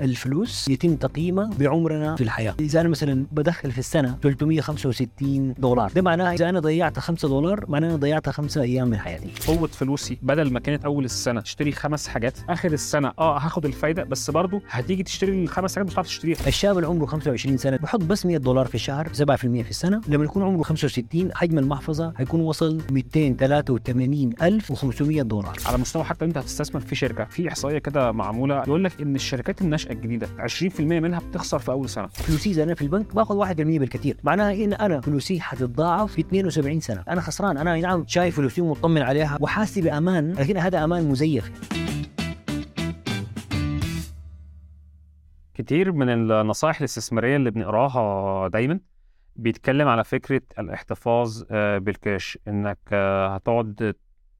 الفلوس يتم تقييمها بعمرنا في الحياة. إذا أنا مثلا بدخل في السنة 365 دولار ده معناها إذا أنا ضيعت 5 دولار معناها أنا ضيعت 5 أيام من حياتي. قوة فلوسي بدل ما كانت أول السنة تشتري خمس حاجات آخر السنة آه هاخد الفايدة بس برضه هتيجي تشتري الخمس حاجات مش هتعرف تشتريها. الشاب اللي عمره 25 سنة بحط بس 100 دولار في الشهر 7% في السنة. لما يكون عمره 65 حجم المحفظة هيكون وصل 283500 دولار. على مستوى حتى أنت هتستثمر في شركة في إحصائية كده معمولة يقول لك إن الشركات الناشئة الجديدة. 20% منها بتخسر في أول سنة. فلوسي اذا أنا في البنك باخذ 1% بالكثير. معناها إن أنا فلوسي حتتضاعف في 72 سنة. أنا خسران. أنا نعم شايف فلوسي ومطمن عليها وحاسس بأمان لكن هذا أمان مزيف. كتير من النصائح الاستثمارية اللي بنقراها دايما بيتكلم على فكرة الاحتفاظ آه، بالكاش. إنك آه، هتقعد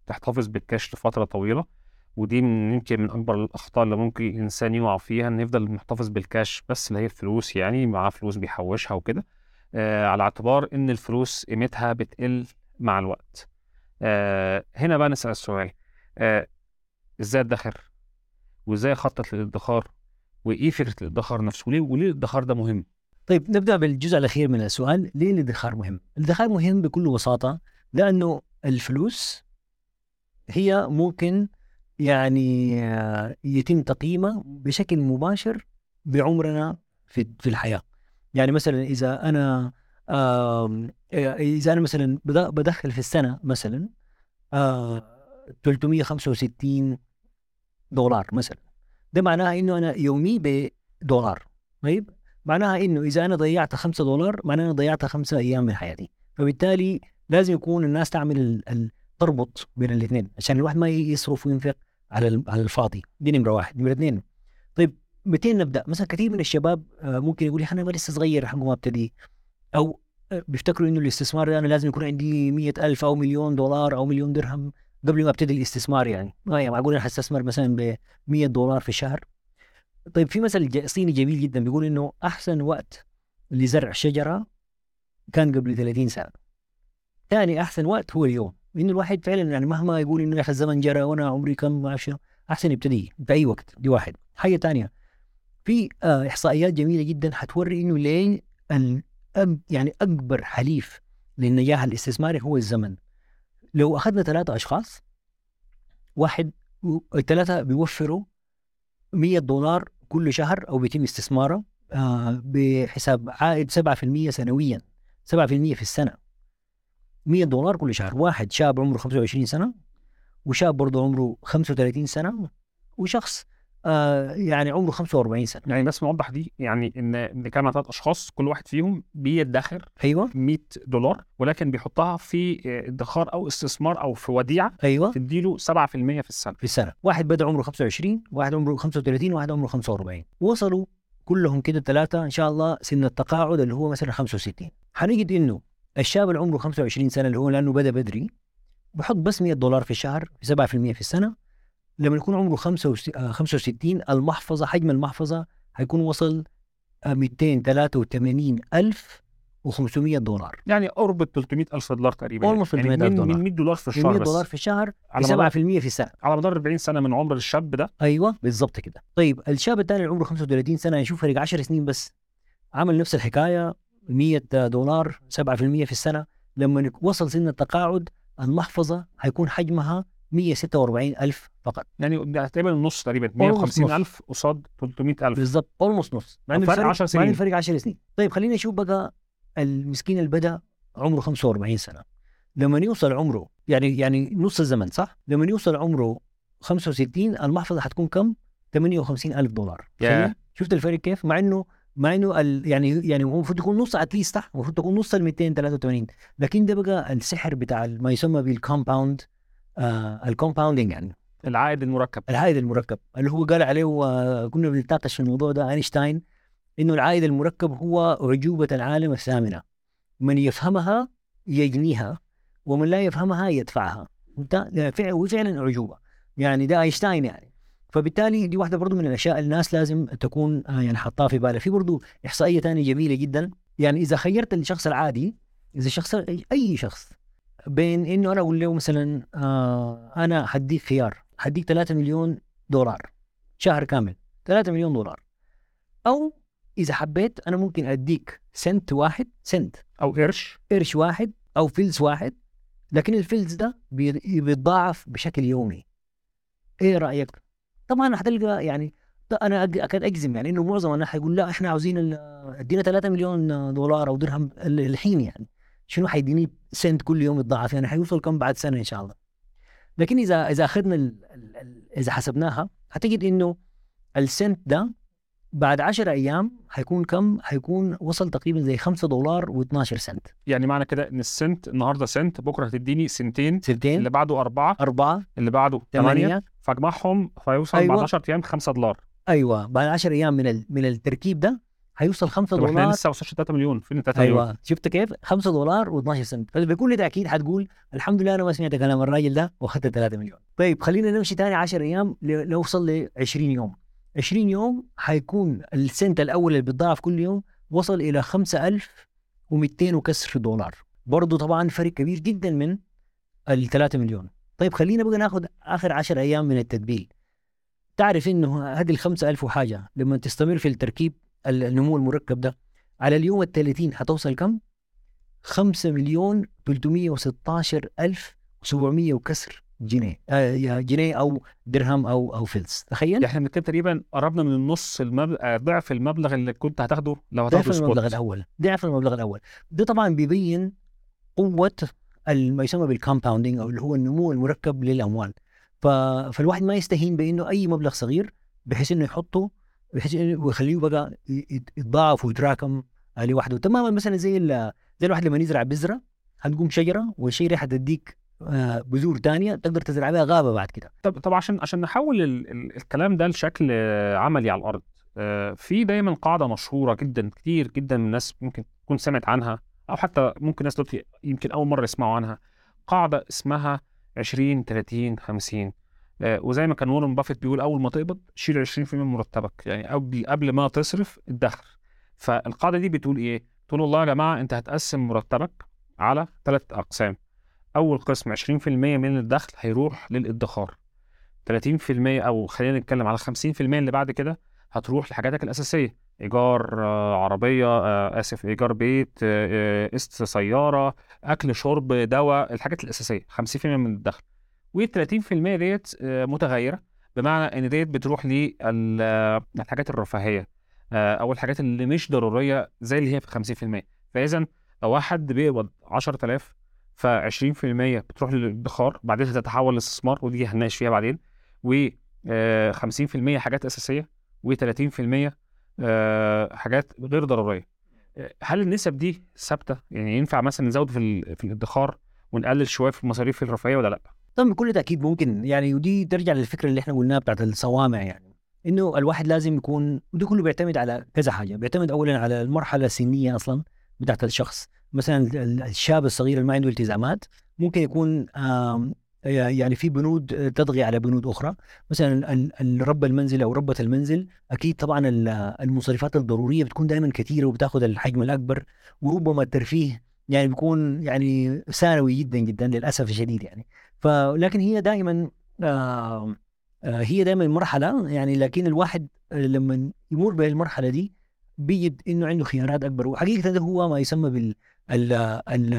تحتفظ بالكاش لفترة طويلة. ودي من يمكن من أكبر الأخطاء اللي ممكن الإنسان يقع فيها انه يفضل محتفظ بالكاش بس اللي هي الفلوس يعني معاه فلوس بيحوشها وكده. آه على اعتبار إن الفلوس قيمتها بتقل مع الوقت. آه هنا بقى نسأل السؤال. آه إزاي ادخر وإزاي أخطط للادخار؟ وإيه فكرة الادخار نفسه؟ وليه وليه الادخار ده مهم؟ طيب نبدأ بالجزء الأخير من السؤال. ليه الادخار مهم؟ الادخار مهم بكل بساطة لأنه الفلوس هي ممكن يعني آه، يتم تقييمها بشكل مباشر بعمرنا في في الحياة. يعني مثلا إذا أنا آم، إذا أنا مثلا بد- بدخل في السنة مثلا آه، 365 دولار مثلا. ده معناها إنه أنا يومي بدولار. طيب؟ معناها إنه إذا أنا ضيعت 5 دولار معناها أنا ضيعت 5 أيام من حياتي. فبالتالي لازم يكون الناس تعمل تربط بين الاثنين عشان الواحد ما يصرف وينفق على على الفاضي. دي نمرة واحد. نمرة اثنين. طيب متى نبدأ؟ مثلا كثير من الشباب آه، ممكن يقول أنا لسه صغير حقه ما ابتدي أو آه، بيفتكروا إنه الاستثمار ده أنا لازم يكون عندي مية ألف أو مليون دولار أو مليون درهم قبل ما أبتدي الاستثمار يعني. ما يعني معقول أنا حستثمر مثلا ب 100 دولار في الشهر؟ طيب في مثل صيني جميل جدا بيقول إنه أحسن وقت لزرع شجرة كان قبل 30 سنة. ثاني أحسن وقت هو اليوم. انه الواحد فعلا يعني مهما يقول انه يا أخي الزمن جرى وأنا عمري كم شنو أحسن يبتدي في اي وقت دي واحد. حاجة ثانية في آه إحصائيات جميلة جدا حتوري إنه ليه يعني أكبر حليف للنجاح الاستثماري هو الزمن. لو أخذنا ثلاثة أشخاص واحد الثلاثه بيوفروا 100 دولار كل شهر أو بيتم استثماره آه بحساب عائد 7% سنويا 7% في السنة. 100 دولار كل شهر. واحد شاب عمره 25 سنة وشاب برضه عمره 35 سنة وشخص آه يعني عمره 45 سنة. يعني بس نوضح دي يعني إن بنتكلم عن ثلاث أشخاص كل واحد فيهم بيدخر أيوه. 100 دولار ولكن بيحطها في ادخار أو استثمار أو في وديعة أيوه. تديله 7% في السنة. في السنة. واحد بدأ عمره 25 واحد عمره 35 واحد عمره 45 وصلوا كلهم كده الثلاثه إن شاء الله سن التقاعد اللي هو مثلا 65 حنجد إنه الشاب اللي عمره 25 سنة اللي هو لأنه بدأ بدري بحط بس 100 دولار في الشهر 7% في السنة. لما يكون عمره 65 المحفظة حجم المحفظة هيكون وصل آه، 283500 دولار. يعني قرب ال 300 ألف دولار تقريبا. يعني 300,000 من, دولار. من 100 دولار في 100 الشهر دولار بس. في الشهر على ب مدار 7% في السنة. على مدار 40 سنة من عمر الشاب ده. أيوه بالضبط كده. طيب الشاب الثاني اللي عمره 35 سنة يشوف فرق 10 سنين بس. عمل نفس الحكاية 100 دولار 7% في السنة لما وصل سن التقاعد المحفظة هيكون حجمها 146 ألف فقط يعني تقريبا النص تقريبا نص. 150 ألف قصاد 300 ألف بالضبط اولموست نص مع الفرق 10 مع إن سنين. الفرق 10 سنين طيب خلينا نشوف بقى المسكين اللي بدأ عمره 45 سنة لما يوصل عمره يعني يعني نص الزمن صح؟ لما يوصل عمره 65 المحفظة حتكون كم؟ 58 ألف دولار. تخيل؟ شفت الفرق كيف؟ مع إنه مع إنه ال يعني يعني هو المفروض تكون نص at least صح؟ المفروض تكون نص ال 283 لكن ده بقى السحر بتاع ما يسمى بال compound آه ال compounding يعني. العائد المركب. العائد المركب. اللي هو قال عليه وكنا بنتناقش في الموضوع ده أينشتاين إنه العائد المركب هو عجوبة العالم الثامنة. من يفهمها يجنيها ومن لا يفهمها يدفعها. انت فع- وفعلا اعجوبة يعني ده أينشتاين يعني. فبالتالي دي واحدة برضو من الأشياء الناس لازم تكون آه، يعني حطاها في بالها. في برضو إحصائية ثانية جميلة جدا. يعني إذا خيرت الشخص العادي إذا شخص أي شخص بين إنه أنا أقول له مثلا آه أنا حديك خيار حديك 3 مليون دولار شهر كامل 3 مليون دولار. أو إذا حبيت أنا ممكن أديك سنت واحد سنت. أو قرش. قرش واحد أو فلس واحد. لكن الفلس ده بي- بيتضاعف بشكل يومي. إيه رأيك؟ طبعا حتلقى يعني أنا اكاد أجزم يعني إنه معظم الناس حيقول لأ إحنا عاوزين إدينا 3 مليون دولار أو درهم ال- الحين يعني. شنو حيديني سنت كل يوم يتضاعف يعني؟ حيوصل كم بعد سنة إن شاء الله. لكن إذا إذا أخذنا إذا حسبناها حتجد إنه السنت ده بعد 10 أيام حيكون كم؟ حيكون وصل تقريبا زي 5 دولار و12 سنت. يعني معنى كده إن السنت النهارده سنت بكرة هتديني سنتين سنتين. اللي بعده أربعة أربعة. اللي بعده ثمانية فاجمعهم فيوصل أيوة. بعد 10 أيام 5 دولار. أيوه. بعد 10 أيام من ال- من التركيب ده هيوصل 5 طب إحنا دولار. لسه ما وصلش 3 مليون. فين ال 3 مليون؟ أيوه شفت كيف؟ 5 دولار و12 سنت. فبكل تأكيد حتقول الحمد لله أنا ما سمعت كلام الراجل ده وأخذت 3 مليون. طيب خلينا نمشي ثاني 10 أيام ل- نوصل ل 20 يوم. 20 يوم حيكون السنت الأول اللي بيتضاعف كل يوم وصل إلى 5200 وكسر دولار. برضه طبعا فرق كبير جدا من ال 3 مليون. طيب خلينا بقى ناخذ آخر 10 أيام من التدبير. تعرف إنه هذه ال 5000 وحاجة لما تستمر في التركيب ال- النمو المركب ده على اليوم ال 30 حتوصل كم؟ 5 مليون 316 ألف 700 وكسر جنيه آه يا جنيه أو درهم أو أو فلس تخيل؟ إحنا بنتكلم تقريبا قربنا من النص المبلغ ضعف المبلغ اللي كنت هتاخده لو هتاخده ضعف المبلغ الأول ضعف المبلغ الأول. ده طبعا بيبين ال- ما يسمى بالكومباوندينج أو اللي هو النمو المركب للأموال. ف... فالواحد ما يستهين بأنه أي مبلغ صغير بحيث إنه يحطه بحيث إنه ويخليه بقى يتضاعف ويتراكم آه، لوحده تماما مثلا زي ال- زي الواحد لما يزرع بذرة هتقوم شجرة والشجرة حتديك آه، بذور تانية تقدر تزرع بها غابة بعد كده. طب طب عشان عشان نحول ال ال الكلام ده لشكل آه، عملي على الأرض آه، في دايما قاعدة مشهورة جدا كتير جدا من الناس ممكن تكون سمعت عنها أو حتى ممكن ناس دلوقتي يمكن أول مرة يسمعوا عنها. قاعدة اسمها 20 30 50 آه، وزي ما كان وارن بافيت بيقول أول ما تقبض شيل 20% من مرتبك يعني قبل قبل ما تصرف الدخل. فالقاعدة دي بتقول إيه؟ تقول والله يا جماعة أنت هتقسم مرتبك على ثلاث أقسام. أول قسم 20% من الدخل هيروح للإدخار. 30% أو خلينا نتكلم على 50% اللي بعد كده هتروح لحاجاتك الأساسية. إيجار آه، عربية آه، آسف إيجار بيت آه، قسط سيارة أكل شرب دواء الحاجات الأساسية. 50% من الدخل. وال30% ديت متغيرة بمعنى إن ديت بتروح للحاجات الرفاهية. أو الحاجات اللي مش ضرورية زي اللي هي في 50% فاذا لو واحد بيقبض 10000 ف 20% بتروح للادخار بعدين هتتحول لاستثمار ودي هنناقش فيها بعدين. و آه، 50% حاجات أساسية و30% حاجات غير ضرورية. آه، هل النسب دي ثابتة؟ يعني ينفع مثلا نزود في في الادخار ونقلل شوية في المصاريف الرفاهية ولا لأ؟ طبعا بكل تأكيد ممكن. يعني ودي ترجع للفكرة اللي إحنا قلناها بتاعت الصوامع يعني. إنه الواحد لازم يكون وده كله بيعتمد على كذا حاجة. بيعتمد اولا على المرحلة السنية أصلا بتاعت الشخص. مثلا ال- الشاب الصغير اللي ما عنده التزامات ممكن يكون يعني في بنود تطغي على بنود أخرى. مثلا رب المنزل أو ربة المنزل أكيد طبعا ال- المصاريفات الضرورية بتكون دائما كثيرة وبتاخذ الحجم الأكبر وربما الترفيه يعني بيكون يعني ثانوي جدا جدا للأسف الشديد يعني. فلكن هي دائما آه آه هي دائما مرحلة يعني لكن الواحد لما يمر بالمرحله دي بيجد إنه عنده خيارات أكبر. وحقيقة ده هو ما يسمى بال ال ال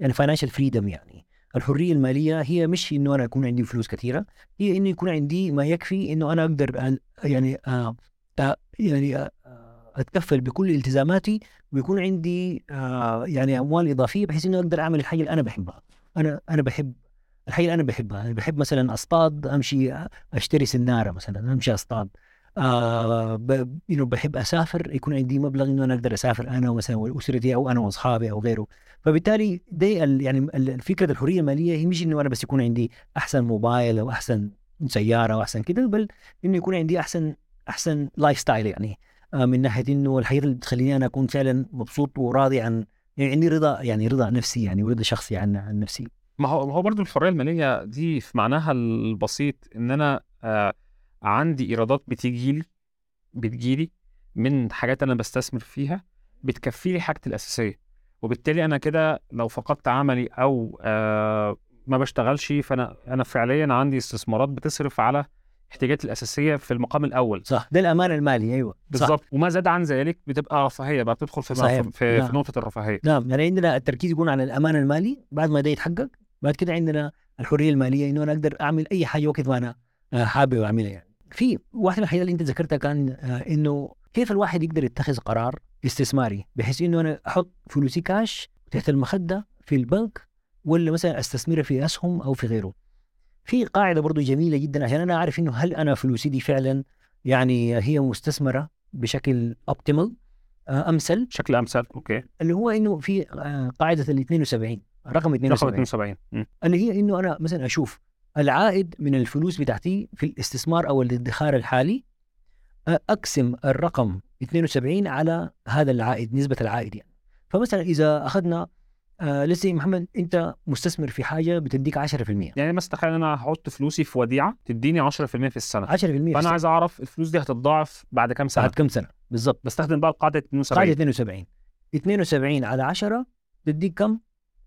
يعني فاينانشال فريدم يعني. الحرية المالية هي مش إنه أنا يكون عندي فلوس كثيرة هي إنه يكون عندي ما يكفي إنه أنا أقدر يعني آه يعني آه أتكفل بكل التزاماتي ويكون عندي آه يعني أموال إضافية بحيث إنه أقدر أعمل الحاجة اللي أنا بحبها. أنا أنا بحب الحاجة اللي أنا بحبها. أنا بحب مثلا أصطاد أمشي أشتري سنارة مثلا أمشي أصطاد. آه بحب أسافر يكون عندي مبلغ إنه أنا أقدر أسافر أنا مثلا وأسرتي أو أنا وأصحابي أو غيره فبالتالي دي. يعني فكره الحرية المالية هي مش إنه أنا بس يكون عندي أحسن موبايل أو أحسن سيارة أو أحسن كده بل إنه يكون عندي أحسن أحسن lifestyle يعني آه من ناحية إنه الحياة اللي بتخليني أنا أكون فعلا مبسوط وراضي عن يعني عندي رضا يعني رضا نفسي يعني ورضا شخصي عن عن نفسي ما هو ما هو برضه الحرية المالية دي في معناها البسيط إن أنا آه عندي ايرادات بتيجي لي بتجيلي من حاجات أنا بستثمر فيها بتكفي لي حاجتي الأساسية وبالتالي أنا كده لو فقدت عملي أو آه ما بشتغلش فأنا أنا فعليا عندي استثمارات بتصرف على الاحتياجات الأساسية في المقام الأول صح ده الامان المالي أيوه. بالظبط وما زاد عن ذلك بتبقى رفاهية بقى بتدخل في صحيح. في, في, نعم. في نقطة الرفاهية نعم يعني عندنا التركيز يكون على الامان المالي بعد ما ده يتحقق بعد كده عندنا الحرية المالية إنه أنا أقدر أعمل أي حاجة وقت ما أنا آه، حابب أعملها يعني في واحدة من الحاجات اللي انت ذكرتها كان آه، إنه كيف الواحد يقدر يتخذ قرار استثماري؟ بحيث إنه أنا أحط فلوسي كاش تحت المخدة في البنك ولا مثلا استثمرها في أسهم أو في غيره. في قاعدة برضو جميلة جدا عشان أنا أعرف إنه هل أنا فلوسي دي فعلا يعني هي مستثمرة بشكل اوبتيمال امثل بشكل امثل أوكي. اللي هو إنه في آه، قاعدة ال 72 رقم رقم 72 72 مم. اللي هي إنه أنا مثلا أشوف العائد من الفلوس بتاعتي في الاستثمار أو الادخار الحالي أقسم الرقم 72 على هذا العائد نسبة العائد يعني. فمثلا إذا أخذنا آه لسه محمد أنت مستثمر في حاجة بتديك 10% 10% في يعني مثلا تخيل أنا هحط فلوسي في وديعة تديني 10% في السنة. السنة. فأنا عايز أعرف الفلوس دي هتتضاعف بعد كام سنة؟ بعد كم سنة؟ بالضبط بستخدم بقى القاعده 72 قاعدة 72 72 على 10 تديك كم؟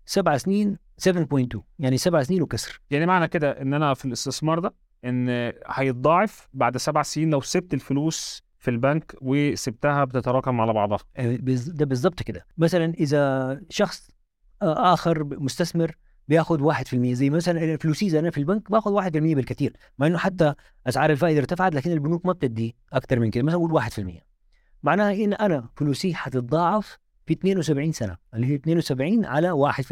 سبع سنين 7.2 يعني سبع سنين وكسر. يعني معنى كده إن أنا في الاستثمار ده إن هيتضاعف بعد سبع سنين لو سبت الفلوس في البنك وسبتها بتتراكم على بعضها. آه، ده بالضبط كده. مثلا إذا شخص آه، آخر مستثمر بياخذ 1% زي مثلا فلوسي أنا في البنك باخذ 1% بالكثير مع إنه حتى أسعار الفائدة ارتفعت لكن البنوك ما بتدي أكثر من كده مثلا نقول 1% معناها إن أنا فلوسي حتتضاعف في 72 سنة اللي هي 72 على 1%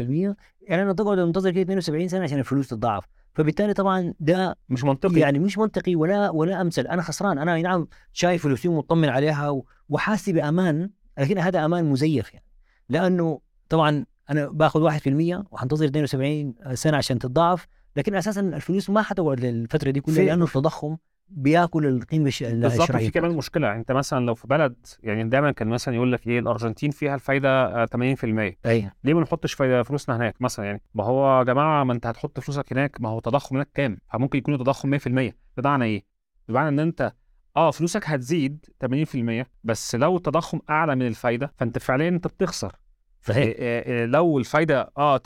يعني أنا تقعد أنتظر كده 72 سنة عشان الفلوس تتضاعف. فبالتالي طبعا ده مش منطقي. يعني مش منطقي ولا ولا أمثل. أنا خسران. أنا نعم شايف فلوسي ومطمن عليها وحاسس بأمان لكن هذا أمان مزيف يعني. لأنه طبعا أنا باخذ 1% وحنتظر 72 سنة عشان تتضاعف لكن أساسا الفلوس ما حتقعد للفترة دي كلها لأنه التضخم بياكل القيمة بالظبط في كمان مشكلة. انت مثلا لو في بلد يعني دايما كان مثلا يقول لك إيه الأرجنتين فيها الفايدة آه، 80% أيوه. ليه ما نحطش فايدة فلوسنا هناك مثلا؟ يعني ما هو يا جماعة ما أنت هتحط فلوسك هناك ما هو التضخم هناك كام؟ فممكن يكون التضخم 100% بمعنى إيه؟ بمعنى إن أنت آه فلوسك هتزيد 80% بس لو التضخم أعلى من الفايدة فأنت فعليا أنت بتخسر. صحيح. إيه إيه لو الفايدة آه 80%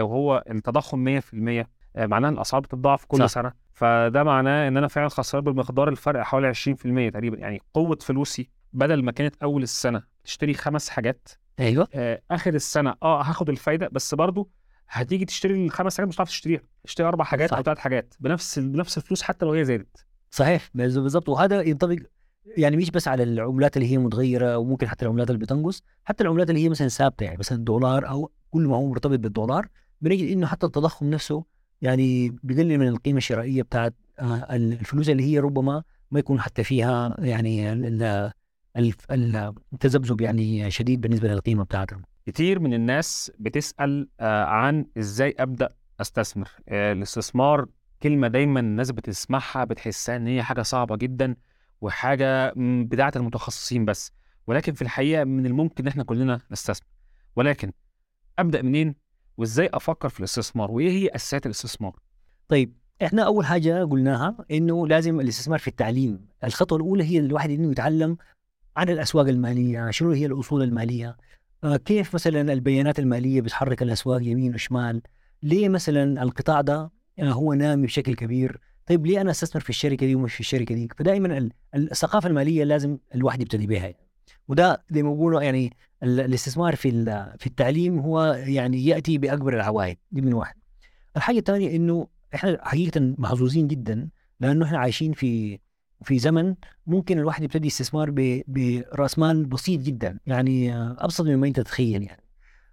وهو التضخم 100% آه، معناه ان الأسعار بتتضاعف كل صح. سنة. فده معناه إن أنا فعلا خسران بمقدار الفرق حوالي 20% تقريبا. يعني قوة فلوسي بدل ما كانت أول السنة تشتري خمس حاجات أيوه. آه آخر السنة آه هاخد الفايدة بس برضو هتيجي تشتري الخمس حاجات مش هتعرف تشتريها. تشتري أربع حاجات صح. أو ثلاث حاجات بنفس بنفس الفلوس حتى لو هي زادت. صحيح. بالضبط. وهذا ينطبق يعني مش بس على العملات اللي هي متغيرة وممكن حتى العملات اللي بتنقص حتى العملات اللي هي مثلا ثابتة. يعني مثلا الدولار أو كل ما هو مرتبط بالدولار بنجد إنه حتى التضخم نفسه يعني بيقلل من القيمة الشرائية بتاعت آه، الفلوس اللي هي ربما ما يكون حتى فيها يعني التذبذب يعني شديد بالنسبة للقيمة بتاعتهم. كتير من الناس بتسأل آه عن إزاي أبدأ أستثمر. آه الاستثمار كلمة دايما الناس بتسمعها بتحسها إن هي حاجة صعبة جدا وحاجة بتاعة المتخصصين بس. ولكن في الحقيقة من الممكن إن إحنا كلنا نستثمر. ولكن أبدأ منين؟ وإزاي أفكر في الاستثمار؟ وإيه هي أساسيات الاستثمار؟ طيب إحنا أول حاجة قلناها إنه لازم الاستثمار في التعليم. الخطوة الأولى هي الواحد إنه يتعلم عن الأسواق المالية شنو هي الأصول المالية آه، كيف مثلا البيانات المالية بتحرك الأسواق يمين وشمال ليه مثلا القطاع ده آه، هو نامي بشكل كبير؟ طيب ليه أنا أستثمر في الشركة دي ومش في الشركة دي؟ فدائما ال- الثقافة المالية لازم الواحد يبتدي بها يعني. وده زي ما بيقولوا يعني الاستثمار في في التعليم هو يعني يأتي بأكبر العوائد دي من واحد. الحاجة الثانية إنه إحنا حقيقه محظوظين جدا لأنه إحنا عايشين في في زمن ممكن الواحد يبتدي استثمار برأس مال بسيط جدا يعني أبسط مما أنت تتخيل يعني.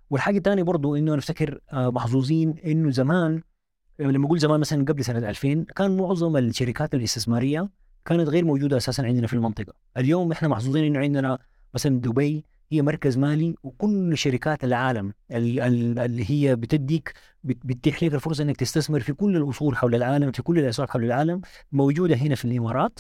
والحاجة الثانية برضو إنه نفتكر آه، محظوظين إنه زمان لما أقول زمان مثلا قبل سنة 2000 كان معظم الشركات الاستثمارية كانت غير موجودة أساسا عندنا في المنطقة. اليوم إحنا محظوظين إنه عندنا مثلا دبي هي مركز مالي وكل شركات العالم ال- ال- اللي هي بتديك بت- بتتيح لك الفرصة إنك تستثمر في كل الأصول حول العالم في كل الاسواق حول العالم موجودة هنا في الإمارات.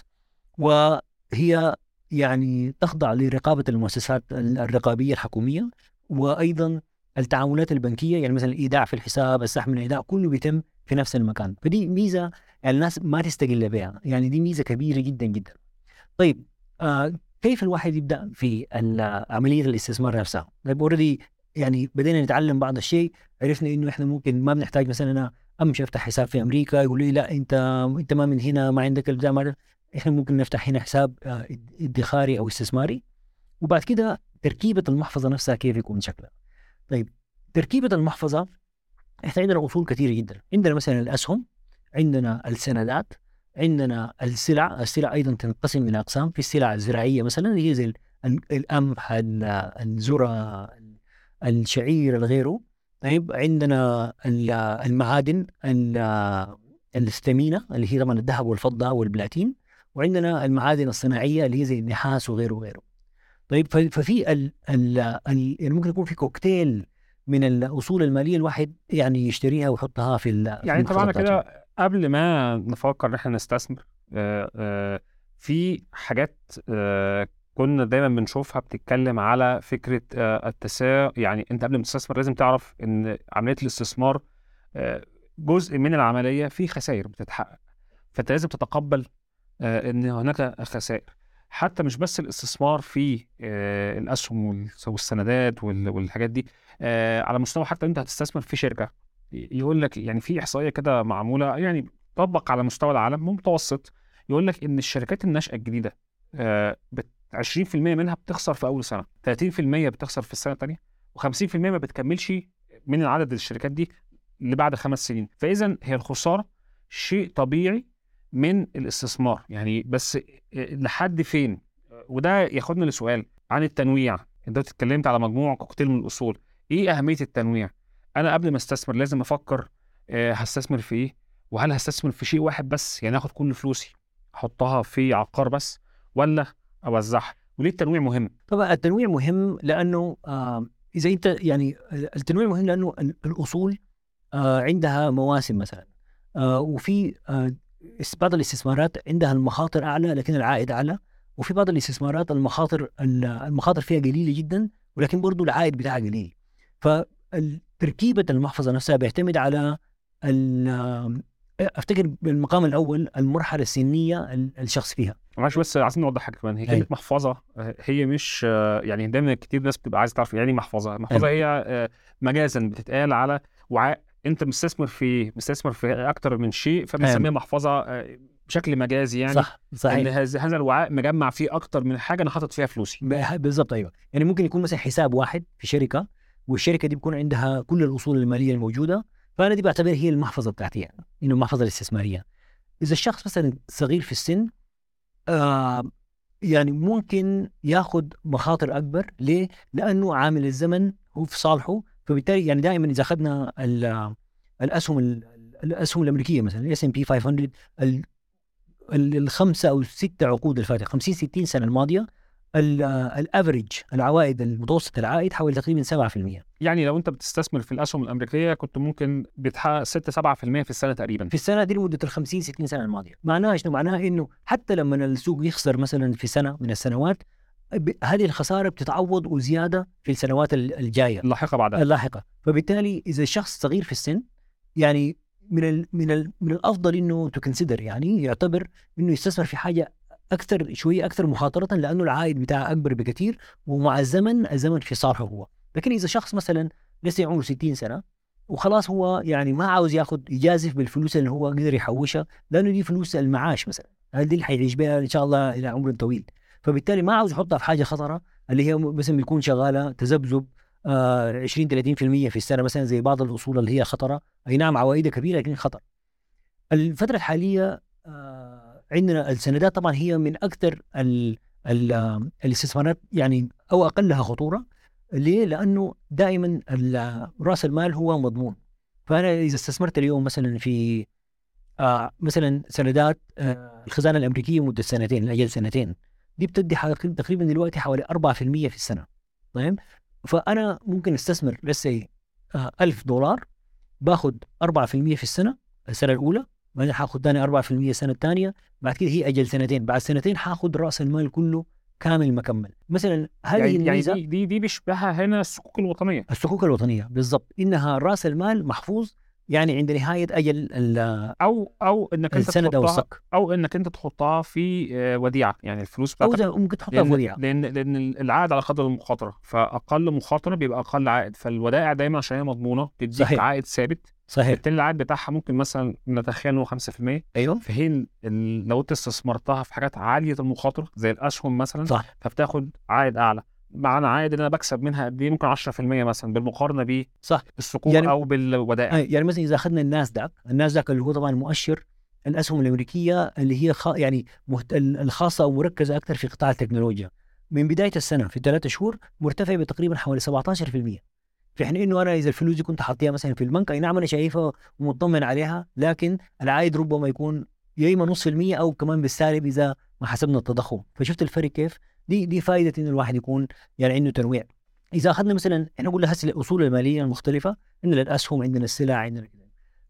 وهي يعني تخضع لرقابة المؤسسات ال- الرقابية الحكومية وأيضا التعاملات البنكية يعني مثلا الإيداع في الحساب السحب من الإيداع كله بيتم في نفس المكان. فدي ميزة الناس ما تستقل بها يعني دي ميزة كبيرة جدا جدا. طيب آه كيف الواحد يبدأ في عملية الاستثمار نفسها؟ طيب اوريدي يعني بدينا نتعلم بعض الشيء عرفنا إنه إحنا ممكن ما بنحتاج مثلا أنا أمشي أفتح حساب في أمريكا يقول لي لا أنت أنت ما من هنا ما عندك البتاع ما إحنا ممكن نفتح هنا حساب آه، ادخاري أو استثماري. وبعد كده تركيبة المحفظة نفسها كيف يكون شكلها؟ طيب تركيبة المحفظة إحنا عندنا أصول كثيرة جدا. عندنا مثلا الأسهم عندنا السندات عندنا السلع السلع أيضا تنقسم إلى أقسام. في السلع الزراعيه مثلا اللي هي زي القمح الذره الشعير الغيره. طيب عندنا المعادن الثمينه اللي هي طبعا الذهب والفضة والبلاتين. وعندنا المعادن الصناعية اللي هي زي النحاس وغيره وغيره. طيب ففي ال ال ال يعني ممكن يكون في كوكتيل من الاصول المالية الواحد يعني يشتريها ويحطها في يعني طبعا كده قبل ما نفكر إن إحنا نستثمر في حاجات كنا دايما بنشوفها بتتكلم على فكرة التساؤل يعني أنت قبل ما تستثمر لازم تعرف إن عملية الاستثمار جزء من العملية فيه خسائر بتتحقق. فأنت لازم تتقبل إن هناك خسائر. حتى مش بس الاستثمار في الأسهم والسندات والحاجات دي على مستوى حتى أنت هتستثمر في شركة يقول لك يعني في إحصائية كده معمولة يعني طبق على مستوى العالم متوسط يقول لك إن الشركات الناشئة الجديدة 20% منها بتخسر في أول سنة 30% بتخسر في السنة الثانية و50% ما بتكملش من عدد الشركات دي اللي بعد خمس سنين. فإذا هي الخسارة شيء طبيعي من الاستثمار. يعني بس لحد فين؟ وده ياخدنا لسؤال عن التنويع. أنت اتكلمت على مجموعه كوكتيل من الأصول. إيه أهمية التنويع؟ أنا قبل ما أستثمر لازم أفكر آه، هستثمر في إيه؟ وهل هستثمر في شيء واحد بس؟ يعني آخد كل فلوسي أحطها في عقار بس ولا أوزعها؟ وليه التنويع مهم؟ طبعا التنويع مهم لأنه آه إذا أنت يعني التنويع مهم لأنه الأصول آه عندها مواسم مثلا آه وفي آه بعض الاستثمارات عندها المخاطر أعلى لكن العائد أعلى وفي بعض الاستثمارات المخاطر المخاطر فيها قليلة جدا ولكن برضه العائد بتاعها قليل. فتركيبه المحفظة نفسها بيعتمد على أفتكر بالمقام الأول المرحلة السنية الشخص فيها. معلش بس عايزين نوضح حاجة كمان هي كلمة محفظة هي مش يعني دايما كتير ناس بتبقى عايزة تعرف يعني محفظة. المحفظه هي آه، مجازا بتتقال على وعاء أنت مستثمر في مستثمر في أكتر من شيء فبنسميها محفظة آه، بشكل مجازي يعني صح صحيح. إن هذا الوعاء مجمع فيه أكتر من حاجة أنا حاطط فيها فلوسي. بالظبط أيوه. يعني ممكن يكون مثلا حساب واحد في شركة والشركة دي بيكون عندها كل الأصول المالية الموجودة فأنا دي بعتبر هي المحفظة بتاعتي يعني إنه المحفظة الاستثمارية إذا الشخص مثلا صغير في السن آه يعني ممكن ياخذ مخاطر أكبر ليه؟ لأنه عامل الزمن هو في صالحه فبالتالي يعني دائما إذا أخذنا الأسهم الأسهم الأمريكية مثلا ال S&P 500 الخمسة أو الستة عقود الفايتة 50 60 سنة الماضية ال average العوائد المتوسط العائد حوالي تقريبا 7% يعني لو انت بتستثمر في الأسهم الأمريكية كنت ممكن بتحقق 6 7% في السنة تقريبا. في السنة دي لمدة ال 50 60 سنة الماضية. معناها شنو؟ معناها إنه حتى لما السوق يخسر مثلا في سنة من السنوات هذه الخسارة بتتعوض وزيادة في السنوات الجاية. اللاحقة بعدها. اللاحقة. فبالتالي إذا الشخص صغير في السن يعني من ال من ال من الأفضل إنه تكنسيدر يعني يعتبر إنه يستثمر في حاجة أكثر شوية أكثر مخاطرة لأنه العائد بتاعه أكبر بكثير ومع الزمن الزمن في صالحه هو. لكن إذا شخص مثلا لسه عمره 60 سنة وخلاص هو يعني ما عاوز ياخذ يجازف بالفلوس اللي هو قدر يحوشها لأنه دي فلوس المعاش مثلا. هذه اللي حيعيش بها إن شاء الله إلى عمر طويل. فبالتالي ما عاوز يحطها في حاجة خطرة اللي هي مثلا بيكون شغالة تذبذب آه 20 30% في السنة مثلا زي بعض الأصول اللي هي خطرة. أي نعم عوائدها كبيرة لكن خطر. الفترة الحالية آه عندنا السندات طبعا هي من أكثر ال ال الاستثمارات يعني أو أقلها خطورة. ليه؟ لأنه دائما رأس المال هو مضمون. فأنا إذا استثمرت اليوم مثلا في آه مثلا سندات آه الخزانة الأمريكية مدة سنتين لأجل سنتين دي بتدي تقريبا دلوقتي حوالي 4% في السنة. طيب؟ فأنا ممكن أستثمر لسه آه 1000 دولار باخذ 4% في السنة السنة الأولى بعدين حاخذ ثاني 4% السنة الثانية بعد كده هي أجل سنتين بعد سنتين حاخذ رأس المال كله كامل مكمل. مثلا هذه يعني, يعني دي دي, دي بيشبهها هنا الصكوك الوطنية. الصكوك الوطنية بالضبط. إنها رأس المال محفوظ يعني عند نهاية أجل أو أو إنك أنت السند أو الصك. أو إنك أنت تحطها في آه، وديعة. يعني الفلوس بتاعتك أو ممكن تحطها في وديعة. لأن لأن العائد على قدر المخاطرة. فأقل مخاطرة بيبقى أقل عائد. فالودائع دايما عشان هي مضمونة تديك عائد ثابت صحيح. بالتالي العائد بتاعها ممكن مثلا نتخيل انه 5% أيوه. في حين لو أنت استثمرتها في حاجات عالية المخاطرة زي الأسهم مثلا صح. فبتاخد عائد أعلى. معنى عائد إن أنا بكسب منها قد إيه؟ ممكن 10% مثلا بالمقارنة صح. بالسقوط يعني- أو بالودائع. يعني مثلا إذا أخذنا الناس داك الناس داك اللي هو طبعا مؤشر الأسهم الأمريكية اللي هي خ... يعني مهت... ال- الخاصة أو مركزة أكثر في قطاع التكنولوجيا. من بداية السنة في ثلاثة شهور مرتفع بتقريبا حوالي 17% في حين إنه أنا إذا الفلوس دي كنت حاطيها مثلا في البنك أي نعم أنا شايفها ومطمن عليها لكن العائد ربما يكون يا إما نص المية أو كمان بالسالب إذا ما حسبنا التضخم. فشفت الفرق كيف؟ دي دي فائده إنه الواحد يكون يعني عنده تنويع. إذا أخذنا مثلا إحنا قلنا هسه الأصول المالية المختلفة عندنا الأسهم عندنا السلع عندنا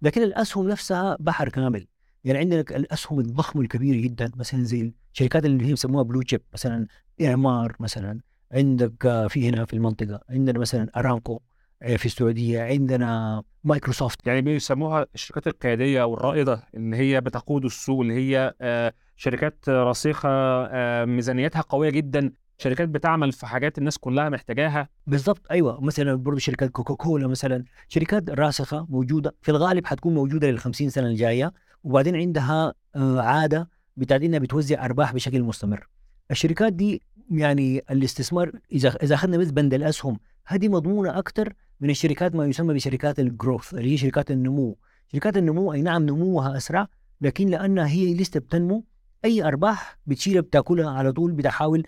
لكن الأسهم نفسها بحر كامل. يعني عندنا الأسهم الضخمه الكبيره جدا مثلا زي الشركات اللي هي بيسموها بلو تشيب مثلا إعمار مثلا عندك آه، في هنا في المنطقة عندنا مثلا أرامكو. في السعودية عندنا مايكروسوفت. يعني بيسموها الشركات القيادية أو الرائدة اللي هي بتقود السوق اللي هي آه، شركات راسخة آه، ميزانيتها قوية جدا شركات بتعمل في حاجات الناس كلها محتاجاها. بالضبط أيوه. مثلا برضه شركات كوكاكولا مثلا شركات راسخة موجودة في الغالب حتكون موجودة لل 50 سنة الجاية وبعدين عندها آه، عادة بتاعت إنها بتوزع أرباح بشكل مستمر. الشركات دي يعني الاستثمار إذا إذا أخذنا بس بند الأسهم هذه مضمونة أكثر من الشركات ما يسمى بشركات الجروث اللي هي شركات النمو. شركات النمو أي نعم نموها أسرع لكن لأنها هي لسه بتنمو أي أرباح بتشيلها بتأكلها على طول بتحاول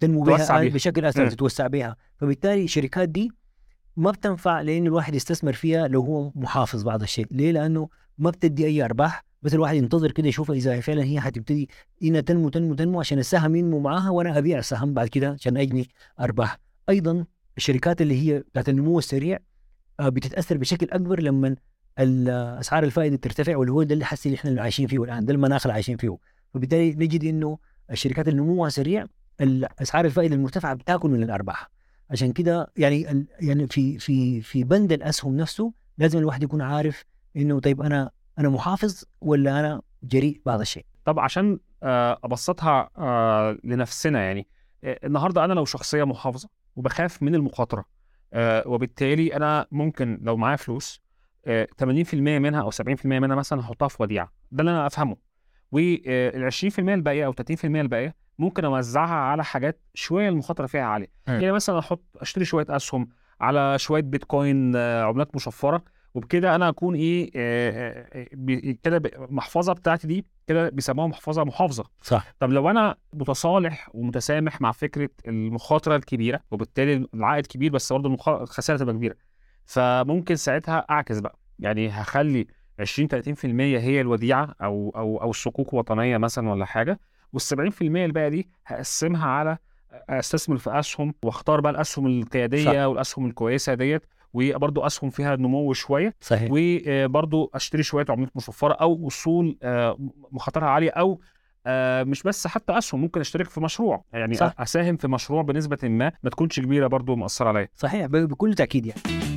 تنمو بها بيها. بشكل أسرع. تتوسع بها فبالتالي الشركات دي ما بتنفع لأن الواحد يستثمر فيها لو هو محافظ بعض الشيء ليه لأنه ما بتدي أي أرباح بس الواحد ينتظر كده يشوفها إذا فعلا هي حتبتدي انها تنمو تنمو تنمو عشان السهم ينمو معاها وأنا أبيع السهم بعد كده عشان أجني أرباح. أيضا الشركات اللي هي بتاعت النمو السريع آه، بتتأثر بشكل أكبر لما أسعار الفائدة ترتفع واللي هو ده اللي حسي اللي إحنا اللي عايشين فيه الان ده المناخ اللي عايشين فيه. فبالتالي نجد إنه الشركات اللي نموها سريع اسعار الفائدة المرتفعة بتأكل من الأرباح. عشان كده يعني يعني في في في بند الأسهم نفسه لازم الواحد يكون عارف إنه طيب أنا أنا محافظ ولا أنا جريء بعض الشيء؟ طب عشان آه، أبسطها آه، لنفسنا يعني آه، النهارده أنا لو شخصية محافظة وبخاف من المخاطرة وبالتالي أنا ممكن لو معايا فلوس آه، 80% منها أو 70% منها مثلا هحطها في وديعة. ده اللي أنا أفهمه. وال 20% الباقية أو 30% الباقية ممكن أوزعها على حاجات شوية المخاطرة فيها عالية. مم. يعني مثلا أحط أشتري شوية أسهم على شوية بيتكوين عملات مشفرة. وبكده أنا أكون إيه كده المحفظه بتاعتي دي كده بيسموها محفظة محافظة. صح. طب لو أنا متصالح ومتسامح مع فكرة المخاطرة الكبيرة وبالتالي العائد كبير بس برضه المخ- الخساره تبقى كبيرة فممكن ساعتها أعكس بقى. يعني هخلي 20 30% هي الوديعة أو أو أو الصكوك وطنيه مثلا ولا حاجة وال 70% الباقية دي هقسمها على أستثمر في أسهم وأختار بقى الأسهم القيادية صح. والأسهم الكويسة ديت وبرضه أسهم فيها نمو شوية. صحيح. وبرضه أشتري شوية عملات مشفره أو أصول آه، مخاطرها عالية أو آه، مش بس حتى أسهم ممكن أشترك في مشروع. يعني صح. أساهم في مشروع بنسبة ما ما تكونش كبيرة برضه مأثره عليا. صحيح بكل تأكيد يعني.